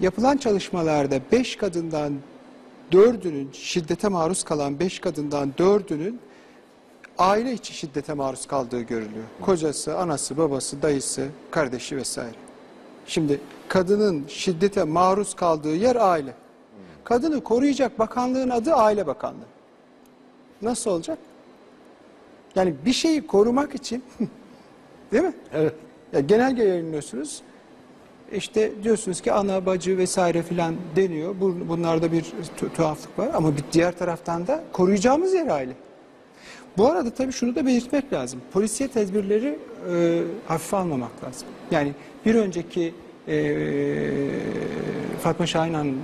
Yapılan çalışmalarda 5 kadından 4'ünün şiddete maruz kalan 5 kadından 4'ünün aile içi şiddete maruz kaldığı görülüyor. Kocası, anası, babası, dayısı, kardeşi vesaire. Şimdi kadının şiddete maruz kaldığı yer aile. Kadını koruyacak bakanlığın adı Aile Bakanlığı. Nasıl olacak? Yani bir şeyi korumak için değil mi? Evet. Ya genelge yayınlıyorsunuz. İşte diyorsunuz ki ana, bacı vesaire filan deniyor. Bu- Bunlarda bir tu- tuhaflık var ama bir diğer taraftan da koruyacağımız yer aile. Bu arada tabii şunu da belirtmek lazım. Polisiye tedbirleri e, hafife almamak lazım. Yani bir önceki e, Fatma Şahin Hanım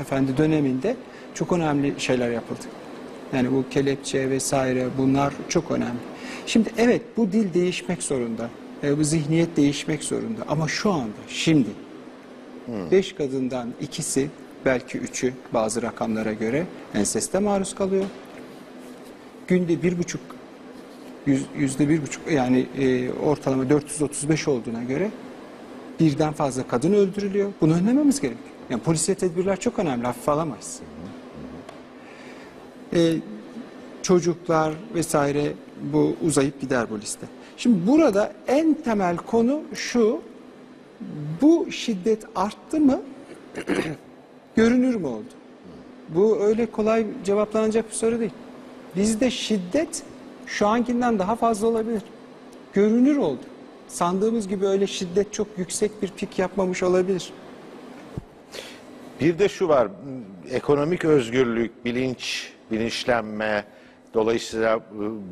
efendi döneminde çok önemli şeyler yapıldı. Yani bu kelepçe vesaire bunlar çok önemli. Şimdi evet bu dil değişmek zorunda. E, bu zihniyet değişmek zorunda. Ama şu anda şimdi beş kadından ikisi belki üçü bazı rakamlara göre enseste maruz kalıyor günde bir buçuk yüz- yüzde bir buçuk yani e, ortalama 435 olduğuna göre birden fazla kadın öldürülüyor. Bunu önlememiz gerekiyor. Yani polisiye tedbirler çok önemli. Hafife alamayız. E, çocuklar vesaire bu uzayıp gider bu liste. Şimdi burada en temel konu şu. Bu şiddet arttı mı? görünür mü oldu? Bu öyle kolay cevaplanacak bir soru değil. Bizde şiddet şu ankinden daha fazla olabilir. Görünür oldu. Sandığımız gibi öyle şiddet çok yüksek bir pik yapmamış olabilir. Bir de şu var, ekonomik özgürlük, bilinç, bilinçlenme, dolayısıyla e,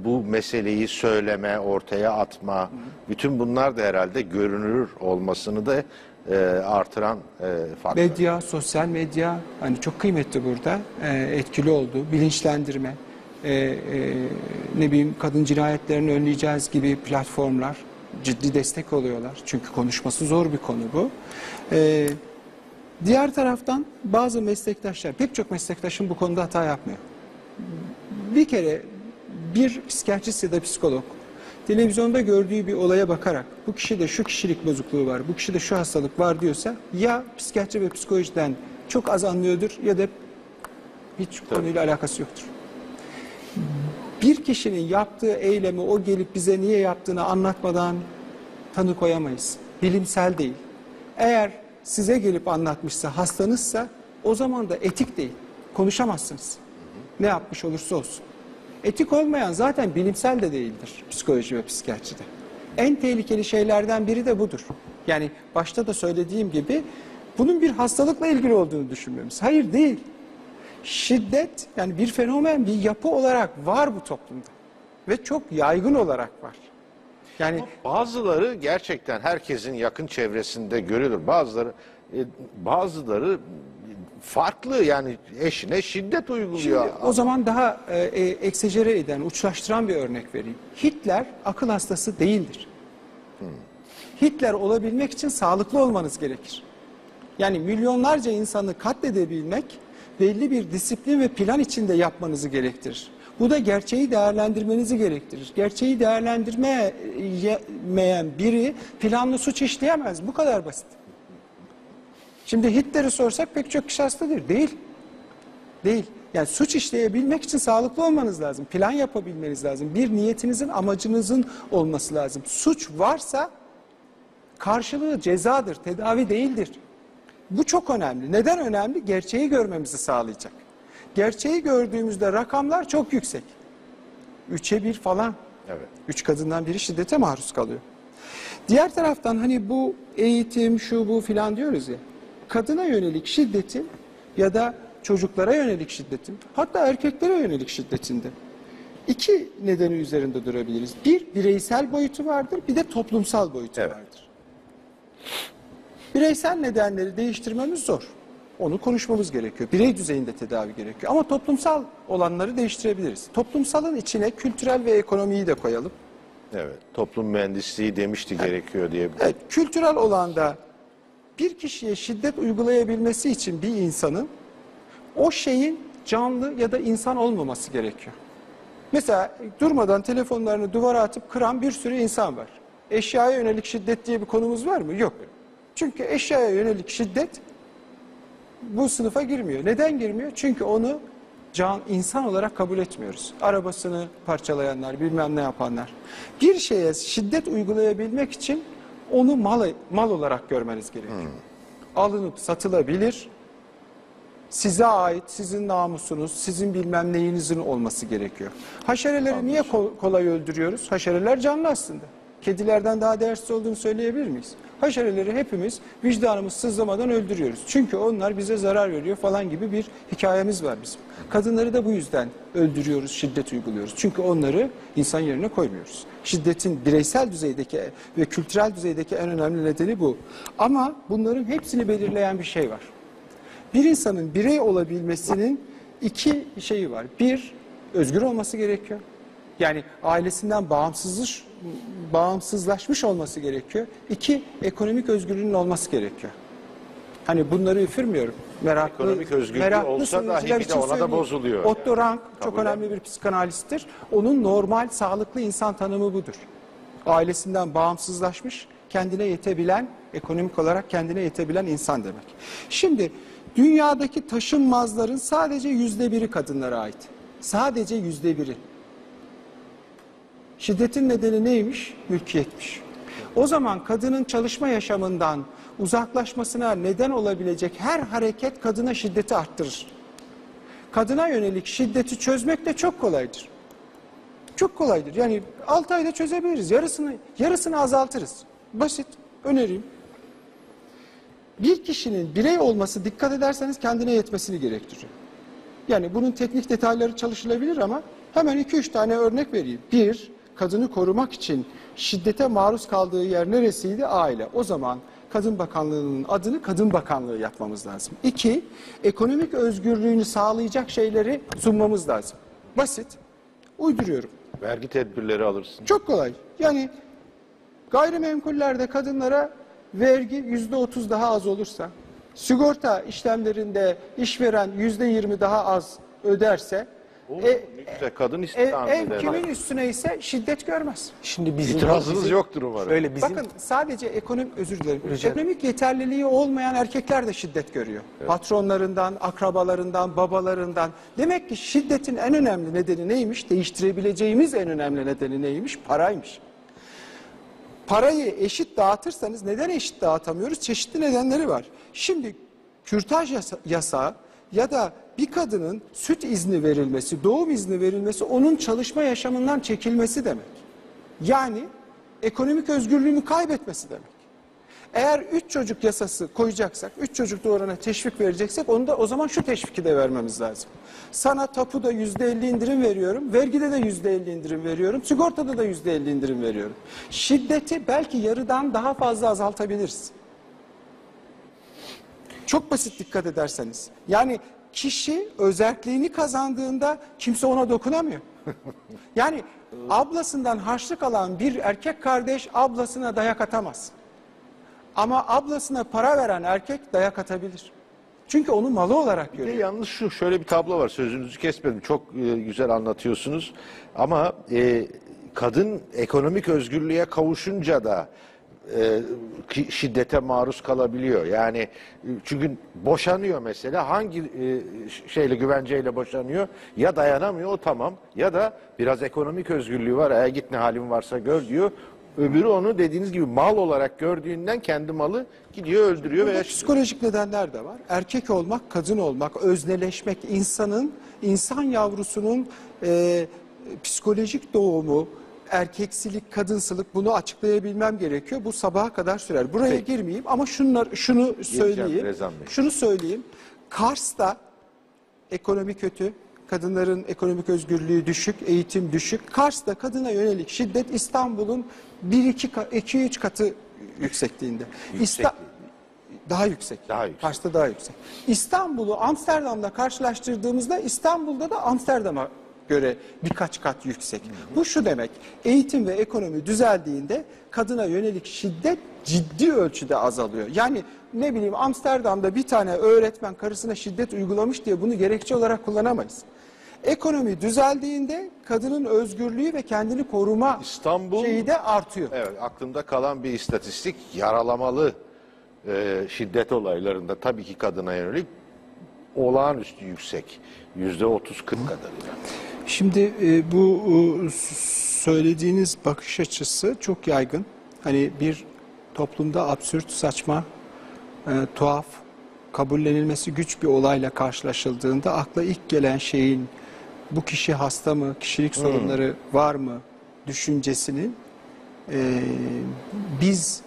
bu meseleyi söyleme, ortaya atma, bütün bunlar da herhalde görünür olmasını da e, artıran e, faktör. Medya, sosyal medya hani çok kıymetli burada. Ee, etkili oldu. Bilinçlendirme, e, ne bileyim kadın cinayetlerini önleyeceğiz gibi platformlar ciddi destek oluyorlar. Çünkü konuşması zor bir konu bu. Diğer taraftan bazı meslektaşlar, pek çok meslektaşım bu konuda hata yapmıyor. Bir kere bir psikiyatrist ya da psikolog televizyonda gördüğü bir olaya bakarak bu kişide şu kişilik bozukluğu var, bu kişide şu hastalık var diyorsa ya psikiyatri ve psikolojiden çok az anlıyordur ya da hiç konuyla alakası yoktur. Bir kişinin yaptığı eylemi o gelip bize niye yaptığını anlatmadan tanı koyamayız. Bilimsel değil. Eğer size gelip anlatmışsa hastanızsa o zaman da etik değil. Konuşamazsınız. Ne yapmış olursa olsun. Etik olmayan zaten bilimsel de değildir psikoloji ve psikiyatride. En tehlikeli şeylerden biri de budur. Yani başta da söylediğim gibi bunun bir hastalıkla ilgili olduğunu düşünmemiz. Hayır değil. Şiddet yani bir fenomen, bir yapı olarak var bu toplumda. Ve çok yaygın olarak var. Yani Bazıları gerçekten herkesin yakın çevresinde görülür. Bazıları e, bazıları farklı yani eşine şiddet uyguluyor. Şimdi o zaman daha e, e, eksecere eden, uçlaştıran bir örnek vereyim. Hitler akıl hastası değildir. Hitler olabilmek için sağlıklı olmanız gerekir. Yani milyonlarca insanı katledebilmek belli bir disiplin ve plan içinde yapmanızı gerektirir. Bu da gerçeği değerlendirmenizi gerektirir. Gerçeği değerlendirmeyen biri planlı suç işleyemez. Bu kadar basit. Şimdi Hitler'i sorsak pek çok kişi hastadır. Değil. Değil. Yani suç işleyebilmek için sağlıklı olmanız lazım. Plan yapabilmeniz lazım. Bir niyetinizin, amacınızın olması lazım. Suç varsa karşılığı cezadır, tedavi değildir. Bu çok önemli. Neden önemli? Gerçeği görmemizi sağlayacak. Gerçeği gördüğümüzde rakamlar çok yüksek. Üçe bir falan. Evet. Üç kadından biri şiddete maruz kalıyor. Diğer taraftan hani bu eğitim, şu bu filan diyoruz ya. Kadına yönelik şiddetin ya da çocuklara yönelik şiddetin, hatta erkeklere yönelik şiddetinde iki nedeni üzerinde durabiliriz. Bir, bireysel boyutu vardır, bir de toplumsal boyutu Evet. vardır. Bireysel nedenleri değiştirmemiz zor. Onu konuşmamız gerekiyor. Birey düzeyinde tedavi gerekiyor. Ama toplumsal olanları değiştirebiliriz. Toplumsalın içine kültürel ve ekonomiyi de koyalım. Evet. Toplum mühendisliği demişti gerekiyor diye. Evet, kültürel olanda bir kişiye şiddet uygulayabilmesi için bir insanın o şeyin canlı ya da insan olmaması gerekiyor. Mesela durmadan telefonlarını duvara atıp kıran bir sürü insan var. Eşyaya yönelik şiddet diye bir konumuz var mı? Yok. Çünkü eşyaya yönelik şiddet bu sınıfa girmiyor. Neden girmiyor? Çünkü onu can insan olarak kabul etmiyoruz. Arabasını parçalayanlar, bilmem ne yapanlar. Bir şeye şiddet uygulayabilmek için onu mal mal olarak görmeniz gerekiyor. Alınıp satılabilir. Size ait, sizin namusunuz, sizin bilmem neyinizin olması gerekiyor. Haşereleri niye ko- kolay öldürüyoruz? Haşereler canlı aslında. Kedilerden daha değersiz olduğunu söyleyebilir miyiz? Haşereleri hepimiz vicdanımız sızlamadan öldürüyoruz. Çünkü onlar bize zarar veriyor falan gibi bir hikayemiz var bizim. Kadınları da bu yüzden öldürüyoruz, şiddet uyguluyoruz. Çünkü onları insan yerine koymuyoruz. Şiddetin bireysel düzeydeki ve kültürel düzeydeki en önemli nedeni bu. Ama bunların hepsini belirleyen bir şey var. Bir insanın birey olabilmesinin iki şeyi var. Bir, özgür olması gerekiyor. Yani ailesinden bağımsızlaş, bağımsızlaşmış olması gerekiyor. İki, ekonomik özgürlüğünün olması gerekiyor. Hani bunları üfürmüyorum. Meraklı, Ekonomik özgürlüğü meraklı olsa dahi bir de ona da söyleyeyim. bozuluyor Otto yani. Rank çok Kabul önemli bir psikanalisttir. Onun normal, sağlıklı insan tanımı budur. Ailesinden bağımsızlaşmış, kendine yetebilen, ekonomik olarak kendine yetebilen insan demek. Şimdi dünyadaki taşınmazların sadece yüzde biri kadınlara ait. Sadece yüzde biri. Şiddetin nedeni neymiş? Mülkiyetmiş. O zaman kadının çalışma yaşamından uzaklaşmasına neden olabilecek her hareket kadına şiddeti arttırır. Kadına yönelik şiddeti çözmek de çok kolaydır. Çok kolaydır. Yani 6 ayda çözebiliriz. Yarısını yarısını azaltırız. Basit. Öneriyim. Bir kişinin birey olması dikkat ederseniz kendine yetmesini gerektiriyor. Yani bunun teknik detayları çalışılabilir ama hemen 2-3 tane örnek vereyim. Bir, kadını korumak için şiddete maruz kaldığı yer neresiydi? Aile. O zaman Kadın Bakanlığı'nın adını Kadın Bakanlığı yapmamız lazım. İki, ekonomik özgürlüğünü sağlayacak şeyleri sunmamız lazım. Basit. Uyduruyorum. Vergi tedbirleri alırsın. Çok kolay. Yani gayrimenkullerde kadınlara vergi yüzde otuz daha az olursa, sigorta işlemlerinde işveren yüzde yirmi daha az öderse, Olur e, mu? Ne güzel, kadın ev, istihdam ev eder. kimin üstüne ise şiddet görmez. Şimdi bizim İtirazınız bizim- yoktur umarım. Şöyle bizim Bakın sadece ekonomik özür dilerim. Rica. Ekonomik yeterliliği olmayan erkekler de şiddet görüyor. Patronlarından, akrabalarından, babalarından. Demek ki şiddetin en önemli nedeni neymiş? Değiştirebileceğimiz en önemli nedeni neymiş? Paraymış. Parayı eşit dağıtırsanız neden eşit dağıtamıyoruz? Çeşitli nedenleri var. Şimdi kürtaj yasa- yasağı ya da bir kadının süt izni verilmesi, doğum izni verilmesi onun çalışma yaşamından çekilmesi demek. Yani ekonomik özgürlüğünü kaybetmesi demek. Eğer üç çocuk yasası koyacaksak, üç çocuk doğurana teşvik vereceksek onu da o zaman şu teşviki de vermemiz lazım. Sana tapuda yüzde elli indirim veriyorum, vergide de yüzde elli indirim veriyorum, sigortada da yüzde elli indirim veriyorum. Şiddeti belki yarıdan daha fazla azaltabiliriz. Çok basit dikkat ederseniz. Yani kişi özelliğini kazandığında kimse ona dokunamıyor. Yani ablasından harçlık alan bir erkek kardeş ablasına dayak atamaz. Ama ablasına para veren erkek dayak atabilir. Çünkü onu malı olarak Bir de görüyor. yalnız şu şöyle bir tablo var sözünüzü kesmedim çok e, güzel anlatıyorsunuz ama e, kadın ekonomik özgürlüğe kavuşunca da e, şiddete maruz kalabiliyor. Yani e, çünkü boşanıyor mesela hangi e, şeyle güvenceyle boşanıyor? Ya dayanamıyor o tamam. Ya da biraz ekonomik özgürlüğü var e git ne halin varsa gör diyor. Öbürü onu dediğiniz gibi mal olarak gördüğünden kendi malı gidiyor öldürüyor Burada veya psikolojik nedenler de var. Erkek olmak, kadın olmak, özneleşmek, insanın, insan yavrusunun e, psikolojik doğumu, erkeksilik, kadınsılık bunu açıklayabilmem gerekiyor. Bu sabaha kadar sürer. Buraya Peki. girmeyeyim ama şunlar, şunu söyleyeyim. Şunu söyleyeyim. Kars'ta ekonomi kötü, kadınların ekonomik özgürlüğü düşük, eğitim düşük. Kars'ta kadına yönelik şiddet İstanbul'un 1-2-3 katı yüksekliğinde. İsta- daha yüksek. Daha yüksek. Kars'ta daha yüksek. İstanbul'u Amsterdam'la karşılaştırdığımızda İstanbul'da da Amsterdam'a göre birkaç kat yüksek. Bu şu demek. Eğitim ve ekonomi düzeldiğinde kadına yönelik şiddet ciddi ölçüde azalıyor. Yani ne bileyim Amsterdam'da bir tane öğretmen karısına şiddet uygulamış diye bunu gerekçe olarak kullanamayız. Ekonomi düzeldiğinde kadının özgürlüğü ve kendini koruma İstanbul- şeyi de artıyor. Evet, aklımda kalan bir istatistik yaralamalı e, şiddet olaylarında tabii ki kadına yönelik olağanüstü yüksek. Yüzde 30-40 kadarıyla. Şimdi e, bu e, söylediğiniz bakış açısı çok yaygın. Hani bir toplumda absürt, saçma, e, tuhaf, kabullenilmesi güç bir olayla karşılaşıldığında akla ilk gelen şeyin bu kişi hasta mı, kişilik sorunları var mı düşüncesinin e, biz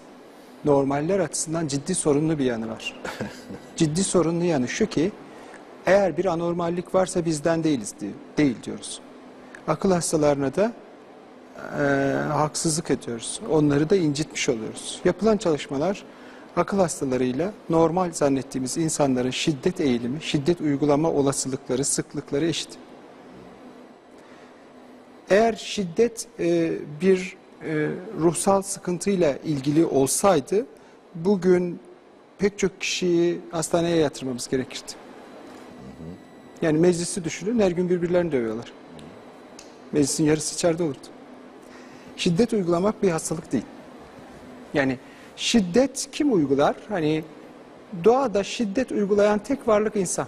normaller açısından ciddi sorunlu bir yanı var. ciddi sorunlu yanı şu ki eğer bir anormallik varsa bizden değiliz değil diyoruz. Akıl hastalarına da e, haksızlık ediyoruz. Onları da incitmiş oluyoruz. Yapılan çalışmalar akıl hastalarıyla normal zannettiğimiz insanların şiddet eğilimi, şiddet uygulama olasılıkları, sıklıkları eşit. Eğer şiddet e, bir e, ruhsal sıkıntıyla ilgili olsaydı bugün pek çok kişiyi hastaneye yatırmamız gerekirdi. Yani meclisi düşünün her gün birbirlerini dövüyorlar. Meclisin yarısı içeride olurdu. Şiddet uygulamak bir hastalık değil. Yani şiddet kim uygular? Hani doğada şiddet uygulayan tek varlık insan.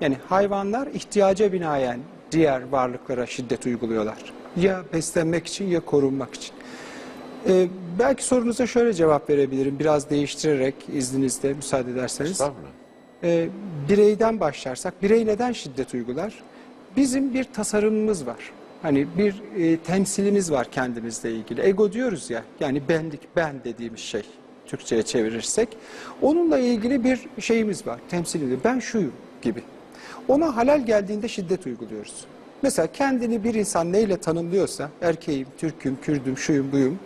Yani hayvanlar ihtiyaca binaen diğer varlıklara şiddet uyguluyorlar. Ya beslenmek için ya korunmak için. Ee, belki sorunuza şöyle cevap verebilirim biraz değiştirerek izninizle müsaade ederseniz. Estağfurullah. Ee, bireyden başlarsak, birey neden şiddet uygular? Bizim bir tasarımımız var. Hani bir e, temsilimiz var kendimizle ilgili. Ego diyoruz ya, yani benlik, ben dediğimiz şey. Türkçe'ye çevirirsek. Onunla ilgili bir şeyimiz var, temsilimiz. Ben şuyum gibi. Ona halal geldiğinde şiddet uyguluyoruz. Mesela kendini bir insan neyle tanımlıyorsa, erkeğim, Türk'üm, Kürdüm, şuyum, buyum,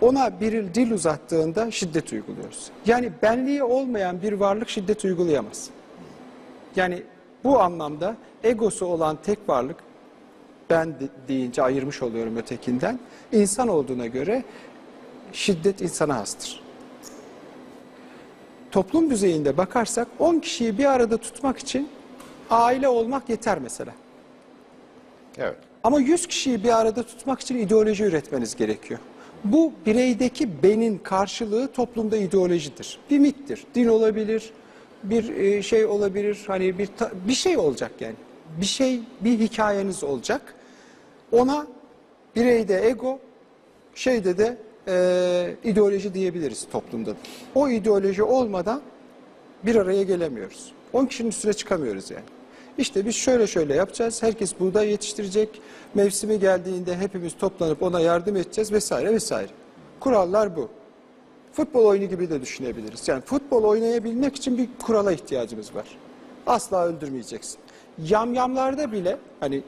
ona bir dil uzattığında şiddet uyguluyoruz. Yani benliği olmayan bir varlık şiddet uygulayamaz. Yani bu anlamda egosu olan tek varlık, ben de- deyince ayırmış oluyorum ötekinden, insan olduğuna göre şiddet insana hastır. Toplum düzeyinde bakarsak 10 kişiyi bir arada tutmak için aile olmak yeter mesela. Evet. Ama 100 kişiyi bir arada tutmak için ideoloji üretmeniz gerekiyor. Bu bireydeki benin karşılığı toplumda ideolojidir. Bir mittir. Din olabilir, bir e, şey olabilir, hani bir bir şey olacak yani. Bir şey, bir hikayeniz olacak. Ona bireyde ego, şeyde de e, ideoloji diyebiliriz toplumda. da. O ideoloji olmadan bir araya gelemiyoruz. 10 kişinin üstüne çıkamıyoruz yani. İşte biz şöyle şöyle yapacağız. Herkes buğday yetiştirecek. Mevsimi geldiğinde hepimiz toplanıp ona yardım edeceğiz vesaire vesaire. Kurallar bu. Futbol oyunu gibi de düşünebiliriz. Yani futbol oynayabilmek için bir kurala ihtiyacımız var. Asla öldürmeyeceksin. Yamyamlarda bile hani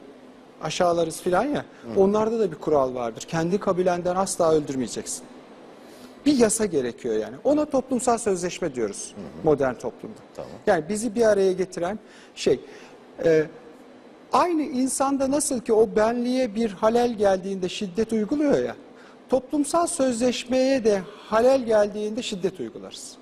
aşağılarız filan ya onlarda da bir kural vardır. Kendi kabilenden asla öldürmeyeceksin bir yasa gerekiyor yani. Ona toplumsal sözleşme diyoruz modern toplumda. Tamam. Yani bizi bir araya getiren şey. E, aynı insanda nasıl ki o benliğe bir halel geldiğinde şiddet uyguluyor ya. Toplumsal sözleşmeye de halel geldiğinde şiddet uygularız.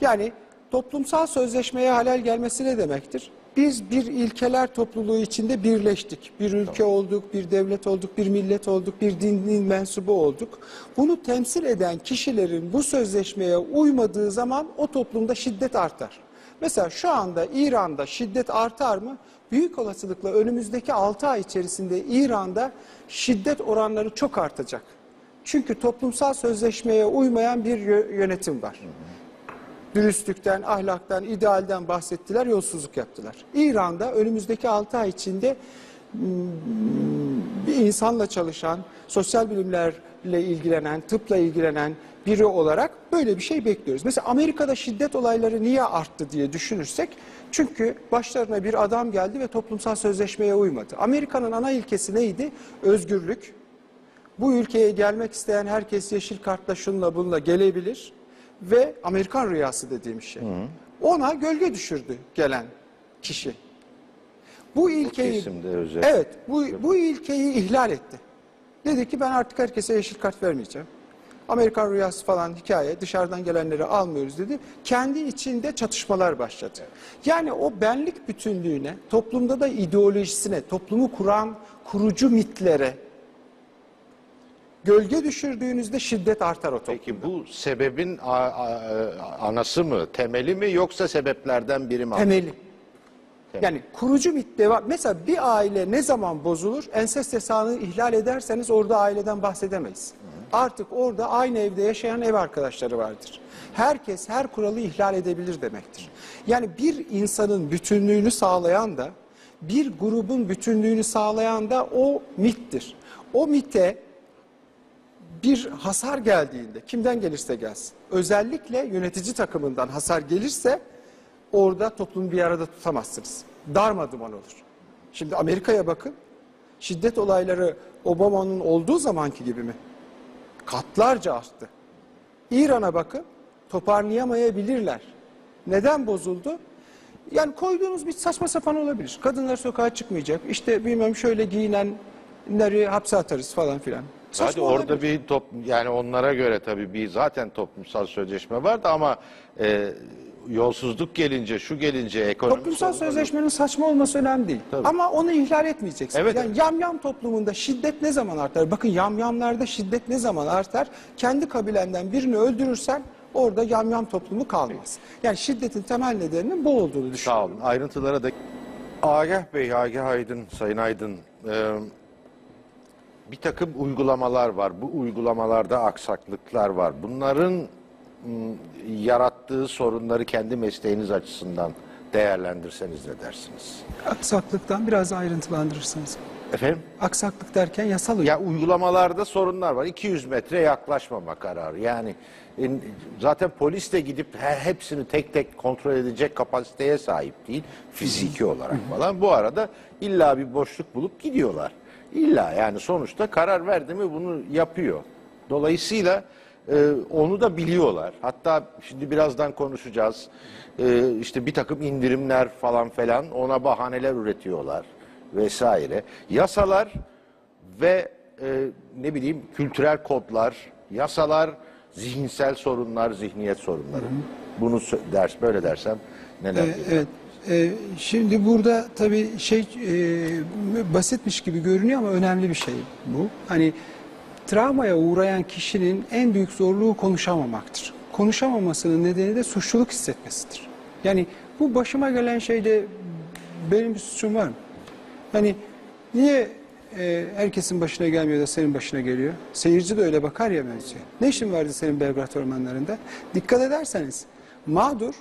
Yani toplumsal sözleşmeye halel gelmesi ne demektir? Biz bir ilkeler topluluğu içinde birleştik. Bir ülke olduk, bir devlet olduk, bir millet olduk, bir dinin mensubu olduk. Bunu temsil eden kişilerin bu sözleşmeye uymadığı zaman o toplumda şiddet artar. Mesela şu anda İran'da şiddet artar mı? Büyük olasılıkla önümüzdeki 6 ay içerisinde İran'da şiddet oranları çok artacak. Çünkü toplumsal sözleşmeye uymayan bir yö- yönetim var dürüstlükten, ahlaktan, idealden bahsettiler, yolsuzluk yaptılar. İran'da önümüzdeki 6 ay içinde mm, bir insanla çalışan, sosyal bilimlerle ilgilenen, tıpla ilgilenen biri olarak böyle bir şey bekliyoruz. Mesela Amerika'da şiddet olayları niye arttı diye düşünürsek, çünkü başlarına bir adam geldi ve toplumsal sözleşmeye uymadı. Amerika'nın ana ilkesi neydi? Özgürlük. Bu ülkeye gelmek isteyen herkes yeşil kartla şunla bununla gelebilir ve Amerikan rüyası dediğim şey. Ona gölge düşürdü gelen kişi. Bu ilkeyi. Evet, bu bu ilkeyi ihlal etti. Dedi ki ben artık herkese yeşil kart vermeyeceğim. Amerikan rüyası falan hikaye dışarıdan gelenleri almıyoruz dedi. Kendi içinde çatışmalar başladı. Yani o benlik bütünlüğüne, toplumda da ideolojisine, toplumu kuran kurucu mitlere gölge düşürdüğünüzde şiddet artar o toplumda. Peki bu sebebin anası mı, temeli mi yoksa sebeplerden biri mi? Temeli. Yani kurucu mit devam. Mesela bir aile ne zaman bozulur? Ensest yasağını ihlal ederseniz orada aileden bahsedemeyiz. Artık orada aynı evde yaşayan ev arkadaşları vardır. Herkes her kuralı ihlal edebilir demektir. Yani bir insanın bütünlüğünü sağlayan da bir grubun bütünlüğünü sağlayan da o mittir. O mite bir hasar geldiğinde kimden gelirse gelsin özellikle yönetici takımından hasar gelirse orada toplumu bir arada tutamazsınız. Darmaduman olur. Şimdi Amerika'ya bakın. Şiddet olayları Obama'nın olduğu zamanki gibi mi? Katlarca arttı. İran'a bakın. Toparlayamayabilirler. Neden bozuldu? Yani koyduğunuz bir saçma sapan olabilir. Kadınlar sokağa çıkmayacak. İşte bilmem şöyle giyinenleri hapse atarız falan filan. Hadi Saçma orada olabilir. bir top yani onlara göre tabii bir zaten toplumsal sözleşme vardı ama e, yolsuzluk gelince şu gelince ekonomik Toplumsal sorunlar- sözleşmenin saçma olması önemli değil. Tabii. Ama onu ihlal etmeyeceksiniz. Evet. Yani yamyam toplumunda şiddet ne zaman artar? Bakın yamyamlarda şiddet ne zaman artar? Kendi kabilenden birini öldürürsen orada yamyam toplumu kalmaz. Yani şiddetin temel nedeninin bu olduğunu düşünüyorum. Sağ olun. Ayrıntılara da... Agah Bey, Agah Aydın, Sayın Aydın... e, bir takım uygulamalar var. Bu uygulamalarda aksaklıklar var. Bunların yarattığı sorunları kendi mesleğiniz açısından değerlendirseniz ne dersiniz? Aksaklıktan biraz ayrıntılandırırsanız. Efendim? Aksaklık derken yasal uyum. Ya uygulamalarda sorunlar var. 200 metre yaklaşmama kararı. Yani e, zaten polis de gidip he- hepsini tek tek kontrol edecek kapasiteye sahip değil. Fiziki olarak falan. Bu arada illa bir boşluk bulup gidiyorlar. İlla yani sonuçta karar verdi mi bunu yapıyor. Dolayısıyla e, onu da biliyorlar. Hatta şimdi birazdan konuşacağız. E, işte bir takım indirimler falan falan ona bahaneler üretiyorlar vesaire. Yasalar ve e, ne bileyim kültürel kodlar, yasalar, zihinsel sorunlar, zihniyet sorunları. Bunu sö- ders böyle dersem neler Ee? Evet. Ee, şimdi burada tabii şey e, basitmiş gibi görünüyor ama önemli bir şey bu. Hani travmaya uğrayan kişinin en büyük zorluğu konuşamamaktır. Konuşamamasının nedeni de suçluluk hissetmesidir. Yani bu başıma gelen şeyde benim bir suçum var mı? Hani niye e, herkesin başına gelmiyor da senin başına geliyor? Seyirci de öyle bakar ya bence. Ne işin vardı senin Belgrad ormanlarında? Dikkat ederseniz mağdur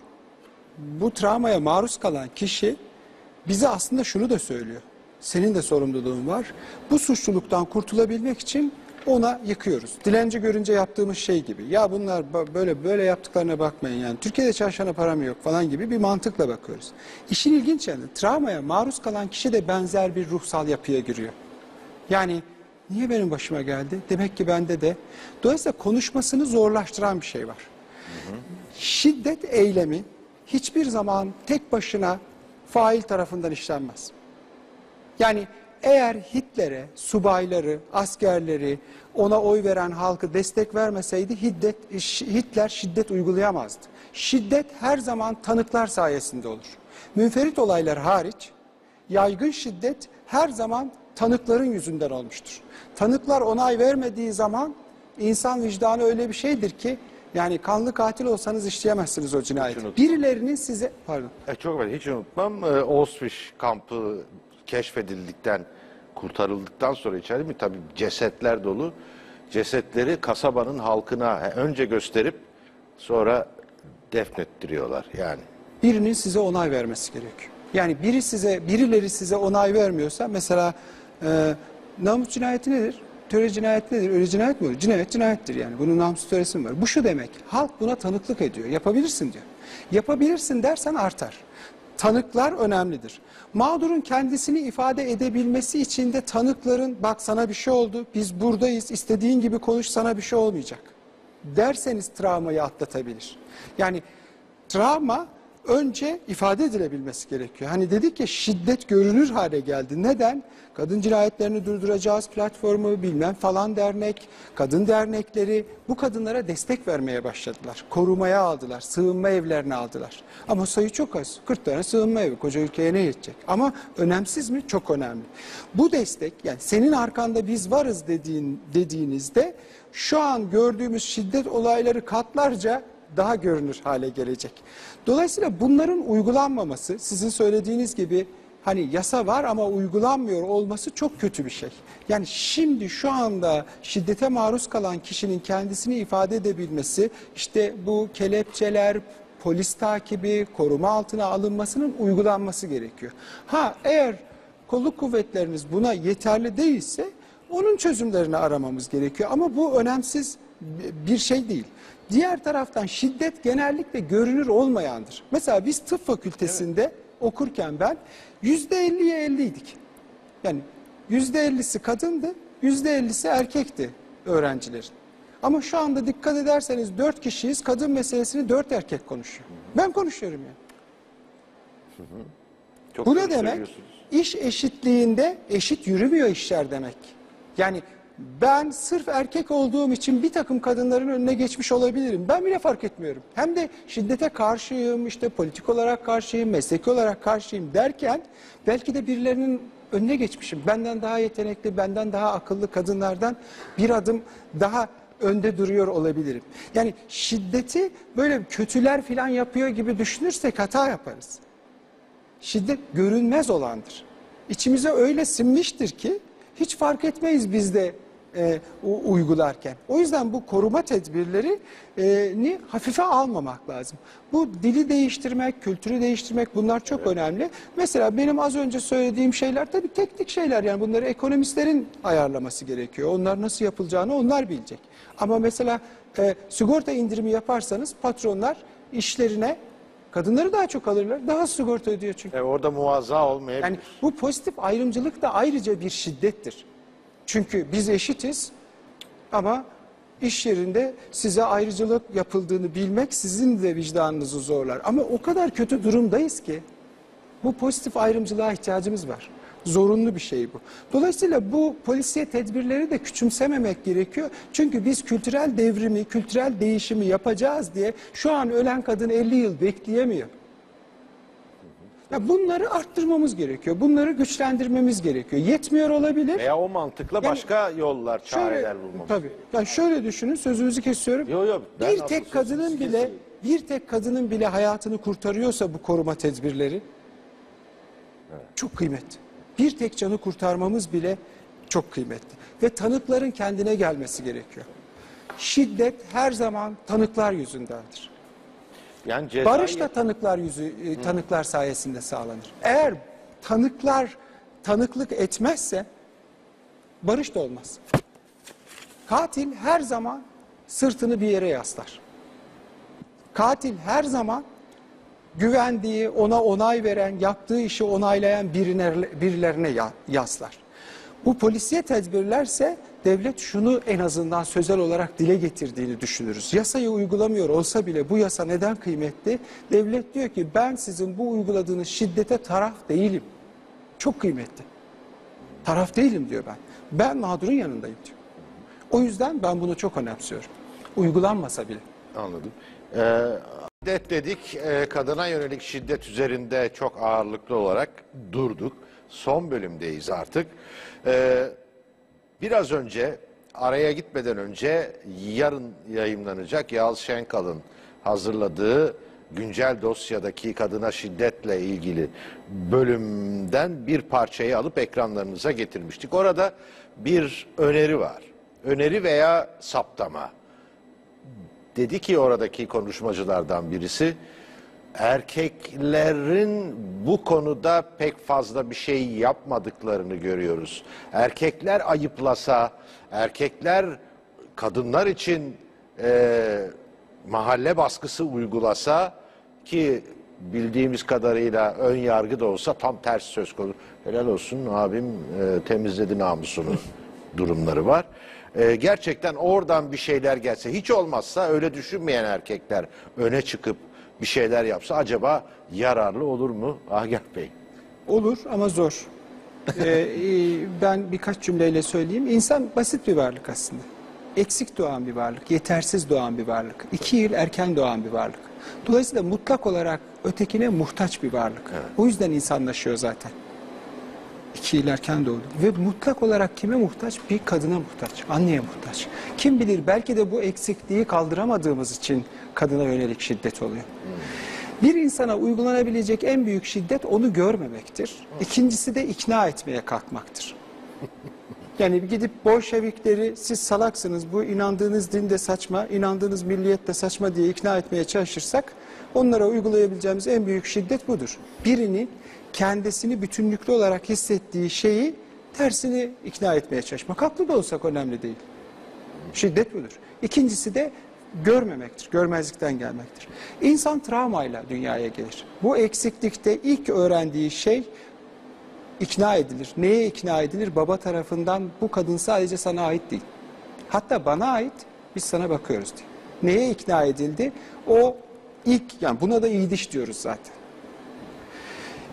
bu travmaya maruz kalan kişi bize aslında şunu da söylüyor. Senin de sorumluluğun var. Bu suçluluktan kurtulabilmek için ona yıkıyoruz. Dilenci görünce yaptığımız şey gibi. Ya bunlar böyle böyle yaptıklarına bakmayın yani. Türkiye'de çalışana param yok falan gibi bir mantıkla bakıyoruz. İşin ilginç yanı travmaya maruz kalan kişi de benzer bir ruhsal yapıya giriyor. Yani niye benim başıma geldi? Demek ki bende de. Dolayısıyla konuşmasını zorlaştıran bir şey var. Şiddet eylemi hiçbir zaman tek başına fail tarafından işlenmez. Yani eğer Hitler'e subayları, askerleri, ona oy veren halkı destek vermeseydi Hitler, Hitler şiddet uygulayamazdı. Şiddet her zaman tanıklar sayesinde olur. Münferit olaylar hariç yaygın şiddet her zaman tanıkların yüzünden olmuştur. Tanıklar onay vermediği zaman insan vicdanı öyle bir şeydir ki yani kanlı katil olsanız işleyemezsiniz o cinayeti. Birilerinin size pardon E, çok ben hiç unutmam. E, Auschwitz kampı keşfedildikten, kurtarıldıktan sonra içeri mi tabii cesetler dolu. Cesetleri kasabanın halkına önce gösterip sonra defnettiriyorlar yani. birinin size onay vermesi gerekiyor. Yani biri size, birileri size onay vermiyorsa mesela e, namus cinayeti nedir? Töre cinayeti nedir? Öyle cinayet mi olur? Cinayet cinayettir yani. Bunun namus töresi mi var? Bu şu demek. Halk buna tanıklık ediyor. Yapabilirsin diyor. Yapabilirsin dersen artar. Tanıklar önemlidir. Mağdurun kendisini ifade edebilmesi için de tanıkların bak sana bir şey oldu, biz buradayız, istediğin gibi konuş sana bir şey olmayacak derseniz travmayı atlatabilir. Yani travma önce ifade edilebilmesi gerekiyor. Hani dedik ya şiddet görünür hale geldi. Neden? Kadın cinayetlerini durduracağız platformu bilmem falan dernek, kadın dernekleri bu kadınlara destek vermeye başladılar. Korumaya aldılar, sığınma evlerine aldılar. Ama sayı çok az. 40 tane sığınma evi koca ülkeye ne yetecek? Ama önemsiz mi? Çok önemli. Bu destek yani senin arkanda biz varız dediğin, dediğinizde şu an gördüğümüz şiddet olayları katlarca daha görünür hale gelecek. Dolayısıyla bunların uygulanmaması sizin söylediğiniz gibi hani yasa var ama uygulanmıyor olması çok kötü bir şey. Yani şimdi şu anda şiddete maruz kalan kişinin kendisini ifade edebilmesi işte bu kelepçeler, polis takibi, koruma altına alınmasının uygulanması gerekiyor. Ha eğer kolluk kuvvetleriniz buna yeterli değilse onun çözümlerini aramamız gerekiyor. Ama bu önemsiz bir şey değil. Diğer taraftan şiddet genellikle görünür olmayandır. Mesela biz tıp fakültesinde okurken ben yüzde elliye elliydik. Yani yüzde ellisi kadındı, yüzde ellisi erkekti öğrencilerin. Ama şu anda dikkat ederseniz dört kişiyiz, kadın meselesini dört erkek konuşuyor. Ben konuşuyorum yani. Çok Bu ne demek? İş eşitliğinde eşit yürümüyor işler demek. Yani ben sırf erkek olduğum için bir takım kadınların önüne geçmiş olabilirim. Ben bile fark etmiyorum. Hem de şiddete karşıyım, işte politik olarak karşıyım, mesleki olarak karşıyım derken belki de birilerinin önüne geçmişim. Benden daha yetenekli, benden daha akıllı kadınlardan bir adım daha önde duruyor olabilirim. Yani şiddeti böyle kötüler falan yapıyor gibi düşünürsek hata yaparız. Şiddet görünmez olandır. İçimize öyle sinmiştir ki hiç fark etmeyiz biz de e, uygularken. O yüzden bu koruma tedbirleri e, ni hafife almamak lazım. Bu dili değiştirmek, kültürü değiştirmek bunlar çok önemli. Mesela benim az önce söylediğim şeyler tabii teknik şeyler yani bunları ekonomistlerin ayarlaması gerekiyor. Onlar nasıl yapılacağını onlar bilecek. Ama mesela e, sigorta indirimi yaparsanız patronlar işlerine kadınları daha çok alırlar. Daha sigorta ödüyor çünkü. E, orada muazza olmayabilir. Yani bu pozitif ayrımcılık da ayrıca bir şiddettir. Çünkü biz eşitiz ama iş yerinde size ayrıcalık yapıldığını bilmek sizin de vicdanınızı zorlar. Ama o kadar kötü durumdayız ki bu pozitif ayrımcılığa ihtiyacımız var. Zorunlu bir şey bu. Dolayısıyla bu polisiye tedbirleri de küçümsememek gerekiyor. Çünkü biz kültürel devrimi, kültürel değişimi yapacağız diye şu an ölen kadın 50 yıl bekleyemiyor. Ya bunları arttırmamız gerekiyor. Bunları güçlendirmemiz gerekiyor. Yetmiyor olabilir. Veya o mantıkla Yani başka yollar, çareler Şöyle, bulmamız. tabii. Yani şöyle düşünün, sözünüzü kesiyorum. Yo, yo, ben bir tek kadının bile keseyim. bir tek kadının bile hayatını kurtarıyorsa bu koruma tedbirleri çok kıymetli. Bir tek canı kurtarmamız bile çok kıymetli. Ve tanıkların kendine gelmesi gerekiyor. Şiddet her zaman tanıklar yüzündendir. Yani cezai- Barış da tanıklar yüzü e, tanıklar sayesinde sağlanır. Eğer tanıklar tanıklık etmezse barış da olmaz. Katil her zaman sırtını bir yere yaslar. Katil her zaman güvendiği, ona onay veren, yaptığı işi onaylayan birine, birilerine ya- yaslar. Bu polisiye tedbirlerse devlet şunu en azından sözel olarak dile getirdiğini düşünürüz. Yasayı uygulamıyor olsa bile bu yasa neden kıymetli? Devlet diyor ki ben sizin bu uyguladığınız şiddete taraf değilim. Çok kıymetli. Taraf değilim diyor ben. Ben mağdurun yanındayım diyor. O yüzden ben bunu çok önemsiyorum. Uygulanmasa bile. Anladım. Ee, şiddet dedik, e, kadına yönelik şiddet üzerinde çok ağırlıklı olarak durduk. Son bölümdeyiz artık. Ee, biraz önce, araya gitmeden önce yarın yayınlanacak Yağız Şenkal'ın hazırladığı güncel dosyadaki kadına şiddetle ilgili bölümden bir parçayı alıp ekranlarınıza getirmiştik. Orada bir öneri var. Öneri veya saptama dedi ki oradaki konuşmacılardan birisi erkeklerin bu konuda pek fazla bir şey yapmadıklarını görüyoruz. Erkekler ayıplasa, erkekler kadınlar için e, mahalle baskısı uygulasa ki bildiğimiz kadarıyla ön yargı da olsa tam ters söz konusu. Helal olsun abim e, temizledi namusunu durumları var. E, gerçekten oradan bir şeyler gelse hiç olmazsa öyle düşünmeyen erkekler öne çıkıp bir şeyler yapsa acaba yararlı olur mu Agah Bey? Olur ama zor. Ee, e, ben birkaç cümleyle söyleyeyim. İnsan basit bir varlık aslında. Eksik doğan bir varlık, yetersiz doğan bir varlık. iki yıl erken doğan bir varlık. Dolayısıyla mutlak olarak ötekine muhtaç bir varlık. O yüzden insanlaşıyor zaten. İki yıl erken doğdu. Ve mutlak olarak kime muhtaç? Bir kadına muhtaç, anneye muhtaç. Kim bilir belki de bu eksikliği kaldıramadığımız için kadına yönelik şiddet oluyor. Bir insana uygulanabilecek en büyük şiddet onu görmemektir. İkincisi de ikna etmeye kalkmaktır. Yani gidip Bolşevikleri siz salaksınız, bu inandığınız din de saçma, inandığınız milliyet de saçma diye ikna etmeye çalışırsak onlara uygulayabileceğimiz en büyük şiddet budur. Birini kendisini bütünlüklü olarak hissettiği şeyi tersini ikna etmeye çalışmak. Haklı da olsak önemli değil. Şiddet budur. İkincisi de görmemektir, görmezlikten gelmektir. İnsan travmayla dünyaya gelir. Bu eksiklikte ilk öğrendiği şey ikna edilir. Neye ikna edilir? Baba tarafından bu kadın sadece sana ait değil. Hatta bana ait, biz sana bakıyoruz diye. Neye ikna edildi? O ilk, yani buna da iyiliş diyoruz zaten.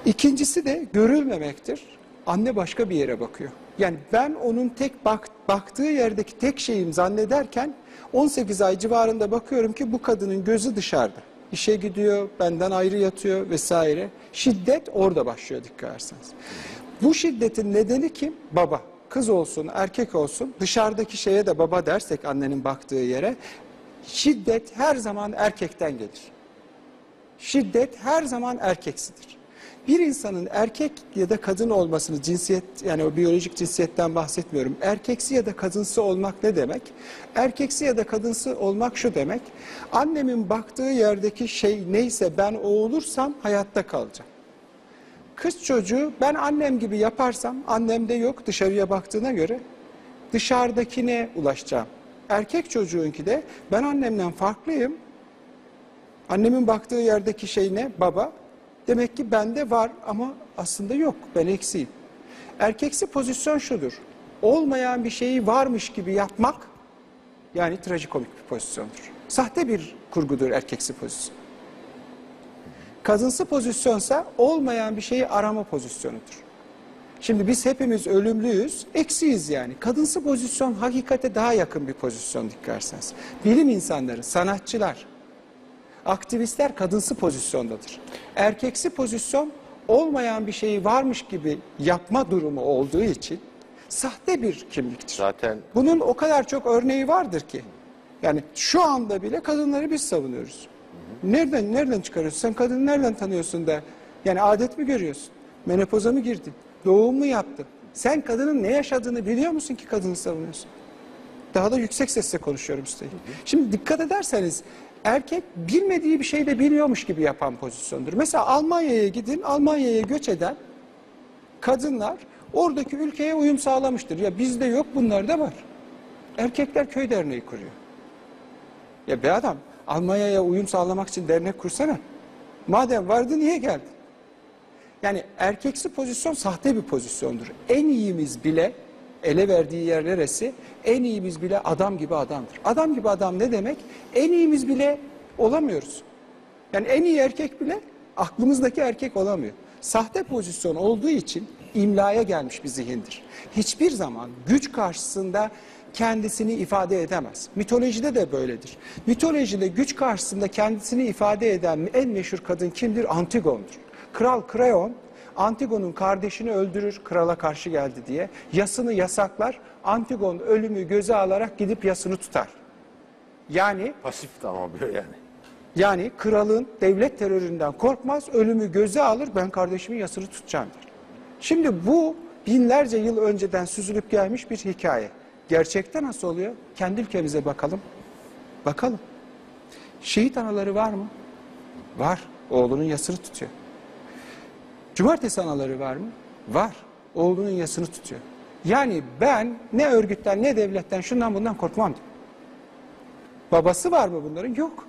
İkincisi de görülmemektir. Anne başka bir yere bakıyor. Yani ben onun tek bak, baktığı yerdeki tek şeyim zannederken 18 ay civarında bakıyorum ki bu kadının gözü dışarıda. İşe gidiyor, benden ayrı yatıyor vesaire. Şiddet orada başlıyor dikkat ederseniz. Bu şiddetin nedeni kim? Baba. Kız olsun, erkek olsun dışarıdaki şeye de baba dersek annenin baktığı yere şiddet her zaman erkekten gelir. Şiddet her zaman erkeksidir. Bir insanın erkek ya da kadın olmasını cinsiyet yani o biyolojik cinsiyetten bahsetmiyorum. Erkeksi ya da kadınsı olmak ne demek? Erkeksi ya da kadınsı olmak şu demek. Annemin baktığı yerdeki şey neyse ben o olursam hayatta kalacağım. Kız çocuğu ben annem gibi yaparsam annemde yok dışarıya baktığına göre dışarıdakine ulaşacağım. Erkek çocuğunki de ben annemden farklıyım. Annemin baktığı yerdeki şey ne? Baba. Demek ki bende var ama aslında yok. Ben eksiğim. Erkeksi pozisyon şudur. Olmayan bir şeyi varmış gibi yapmak yani trajikomik bir pozisyondur. Sahte bir kurgudur erkeksi pozisyon. Kadınsı pozisyonsa olmayan bir şeyi arama pozisyonudur. Şimdi biz hepimiz ölümlüyüz, eksiyiz yani. Kadınsı pozisyon hakikate daha yakın bir pozisyon dikkat ederseniz. Bilim insanları, sanatçılar, aktivistler kadınsı pozisyondadır. Erkeksi pozisyon olmayan bir şeyi varmış gibi yapma durumu olduğu için sahte bir kimliktir. Zaten Bunun o kadar çok örneği vardır ki. Yani şu anda bile kadınları biz savunuyoruz. Nereden nereden çıkarıyorsun? Sen kadını nereden tanıyorsun da? Yani adet mi görüyorsun? Menopoza mı girdin? Doğum mu yaptın? Sen kadının ne yaşadığını biliyor musun ki kadını savunuyorsun? Daha da yüksek sesle konuşuyorum üstelik. Şimdi dikkat ederseniz erkek bilmediği bir şey de biliyormuş gibi yapan pozisyondur. Mesela Almanya'ya gidin, Almanya'ya göç eden kadınlar oradaki ülkeye uyum sağlamıştır. Ya bizde yok bunlarda var. Erkekler köy derneği kuruyor. Ya be adam Almanya'ya uyum sağlamak için dernek kursana. Madem vardı niye geldin? Yani erkeksi pozisyon sahte bir pozisyondur. En iyimiz bile ele verdiği yer neresi? En iyimiz bile adam gibi adamdır. Adam gibi adam ne demek? En iyimiz bile olamıyoruz. Yani en iyi erkek bile aklımızdaki erkek olamıyor. Sahte pozisyon olduğu için imlaya gelmiş bir zihindir. Hiçbir zaman güç karşısında kendisini ifade edemez. Mitolojide de böyledir. Mitolojide güç karşısında kendisini ifade eden en meşhur kadın kimdir? Antigon'dur. Kral Kreon Antigon'un kardeşini öldürür krala karşı geldi diye. Yasını yasaklar. Antigon ölümü göze alarak gidip yasını tutar. Yani pasif ama böyle yani. yani kralın devlet teröründen korkmaz, ölümü göze alır, ben kardeşimin yasını tutacağım der. Şimdi bu binlerce yıl önceden süzülüp gelmiş bir hikaye. Gerçekte nasıl oluyor? Kendi ülkemize bakalım. Bakalım. Şehit anaları var mı? Var. Oğlunun yasını tutuyor. Cumartesi anaları var mı? Var. Oğlunun yasını tutuyor. Yani ben ne örgütten ne devletten şundan bundan korkmam diyor. Babası var mı bunların? Yok.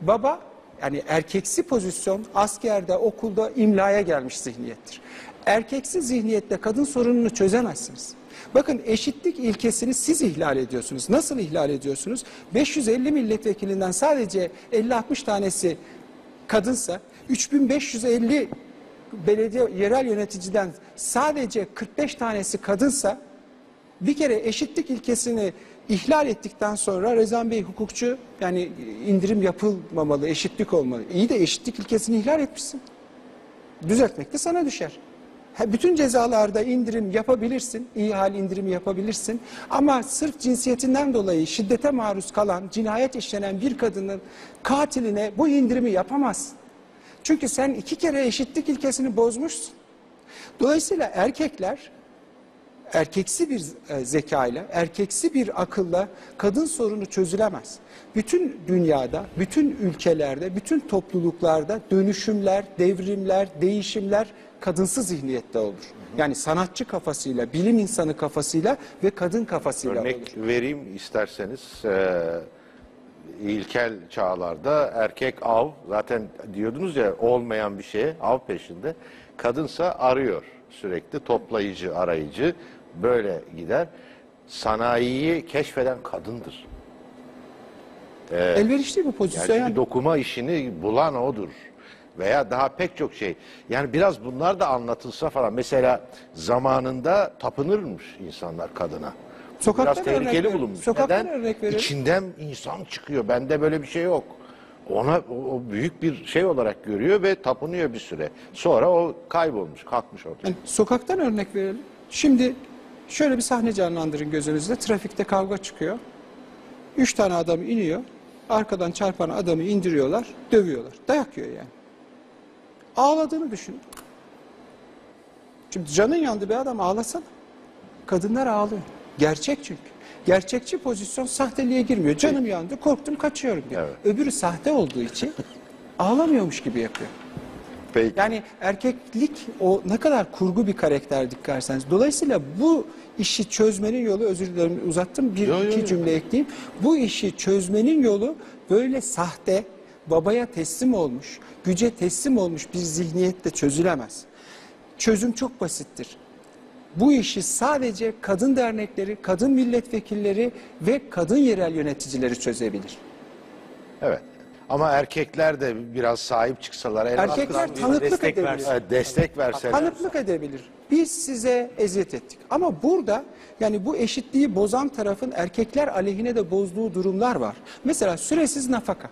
Baba yani erkeksi pozisyon askerde, okulda imlaya gelmiş zihniyettir. Erkeksi zihniyetle kadın sorununu çözemezsiniz. Bakın eşitlik ilkesini siz ihlal ediyorsunuz. Nasıl ihlal ediyorsunuz? 550 milletvekilinden sadece 50-60 tanesi kadınsa 3550 belediye yerel yöneticiden sadece 45 tanesi kadınsa bir kere eşitlik ilkesini ihlal ettikten sonra Rezan Bey hukukçu yani indirim yapılmamalı, eşitlik olmalı. İyi de eşitlik ilkesini ihlal etmişsin. Düzeltmek de sana düşer. Bütün cezalarda indirim yapabilirsin, iyi hal indirimi yapabilirsin. Ama sırf cinsiyetinden dolayı şiddete maruz kalan, cinayet işlenen bir kadının katiline bu indirimi yapamazsın. Çünkü sen iki kere eşitlik ilkesini bozmuşsun. Dolayısıyla erkekler erkeksi bir e, zekayla, erkeksi bir akılla kadın sorunu çözülemez. Bütün dünyada, bütün ülkelerde, bütün topluluklarda dönüşümler, devrimler, değişimler kadınsız zihniyette olur. Yani sanatçı kafasıyla, bilim insanı kafasıyla ve kadın kafasıyla olur. Örnek vereyim isterseniz. Ee, ilkel çağlarda erkek av zaten diyordunuz ya olmayan bir şeye av peşinde. Kadınsa arıyor sürekli toplayıcı arayıcı böyle gider. Sanayiyi keşfeden kadındır. Elverişli bu Yani pozisyon. çünkü Yani dokuma işini bulan odur. Veya daha pek çok şey. Yani biraz bunlar da anlatılsa falan. Mesela zamanında tapınırmış insanlar kadına. Sokaktan biraz tehlikeli bulunmuş. sokaktan Neden? örnek verelim. İçinden insan çıkıyor. Bende böyle bir şey yok. Ona o, büyük bir şey olarak görüyor ve tapınıyor bir süre. Sonra o kaybolmuş, kalkmış orada. Yani sokaktan örnek verelim. Şimdi şöyle bir sahne canlandırın gözünüzde. Trafikte kavga çıkıyor. Üç tane adam iniyor. Arkadan çarpan adamı indiriyorlar, dövüyorlar. Dayak yiyor yani. Ağladığını düşün. Şimdi canın yandı bir adam ağlasana. Kadınlar ağlıyor. Gerçek çünkü. Gerçekçi pozisyon sahteliğe girmiyor. Canım yandı, korktum, kaçıyorum diyor. Evet. Öbürü sahte olduğu için ağlamıyormuş gibi yapıyor. Peki. Yani erkeklik o ne kadar kurgu bir karakter dikkarseniz. Dolayısıyla bu işi çözmenin yolu özür dilerim uzattım bir Yo, yo, iki yo. cümle ekleyeyim. Bu işi çözmenin yolu böyle sahte babaya teslim olmuş, güce teslim olmuş bir zihniyetle çözülemez. Çözüm çok basittir. Bu işi sadece kadın dernekleri, kadın milletvekilleri ve kadın yerel yöneticileri çözebilir. Evet. Ama erkekler de biraz sahip çıksalar. Erkekler tanıklık destek edebilir. versin. e, destek verseler. Tanıklık edebilir. Biz size eziyet ettik. Ama burada yani bu eşitliği bozan tarafın erkekler aleyhine de bozduğu durumlar var. Mesela süresiz nafaka.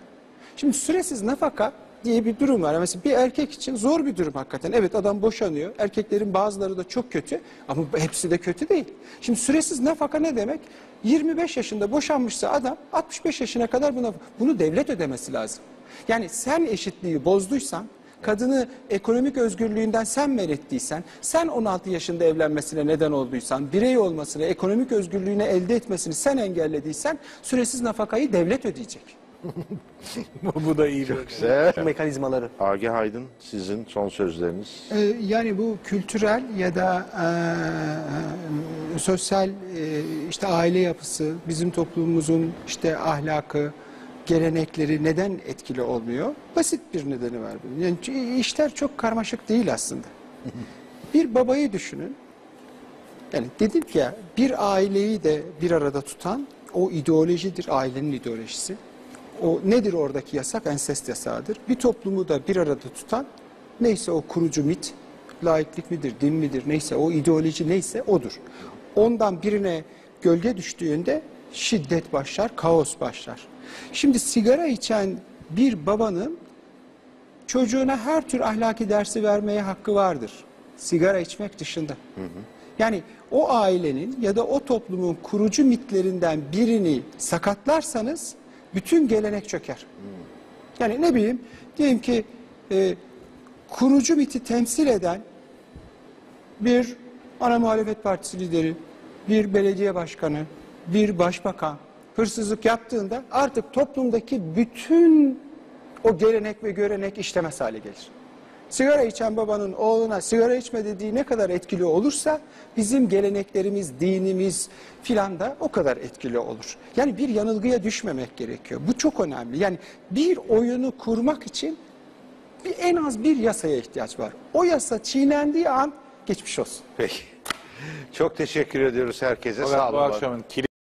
Şimdi süresiz nafaka diye bir durum var. Mesela bir erkek için zor bir durum hakikaten. Evet adam boşanıyor. Erkeklerin bazıları da çok kötü ama hepsi de kötü değil. Şimdi süresiz nafaka ne demek? 25 yaşında boşanmışsa adam 65 yaşına kadar buna, bunu devlet ödemesi lazım. Yani sen eşitliği bozduysan kadını ekonomik özgürlüğünden sen men ettiysen, sen 16 yaşında evlenmesine neden olduysan, birey olmasını, ekonomik özgürlüğünü elde etmesini sen engellediysen süresiz nafakayı devlet ödeyecek. Bu da iyi bir Güzel. mekanizmaları. Agi Aydın sizin son sözleriniz. Ee, Yani bu kültürel ya da e, sosyal e, işte aile yapısı, bizim toplumumuzun işte ahlakı, gelenekleri neden etkili olmuyor? Basit bir nedeni var bunun. Yani işler çok karmaşık değil aslında. Bir babayı düşünün. Yani dedik ya bir aileyi de bir arada tutan o ideolojidir, ailenin ideolojisi. O nedir oradaki yasak? Ensest yasağıdır. Bir toplumu da bir arada tutan neyse o kurucu mit, laiklik midir, din midir neyse o ideoloji neyse odur. Ondan birine gölge düştüğünde şiddet başlar, kaos başlar. Şimdi sigara içen bir babanın çocuğuna her tür ahlaki dersi vermeye hakkı vardır. Sigara içmek dışında. Yani o ailenin ya da o toplumun kurucu mitlerinden birini sakatlarsanız bütün gelenek çöker. Yani ne bileyim diyelim ki e, kurucu miti temsil eden bir ana muhalefet partisi lideri, bir belediye başkanı, bir başbakan hırsızlık yaptığında artık toplumdaki bütün o gelenek ve görenek işlemez hale gelir. Sigara içen babanın oğluna sigara içme dediği ne kadar etkili olursa bizim geleneklerimiz, dinimiz filan da o kadar etkili olur. Yani bir yanılgıya düşmemek gerekiyor. Bu çok önemli. Yani bir oyunu kurmak için bir, en az bir yasaya ihtiyaç var. O yasa çiğnendiği an geçmiş olsun. Peki. Çok teşekkür ediyoruz herkese. Sağ olun. bu akşamın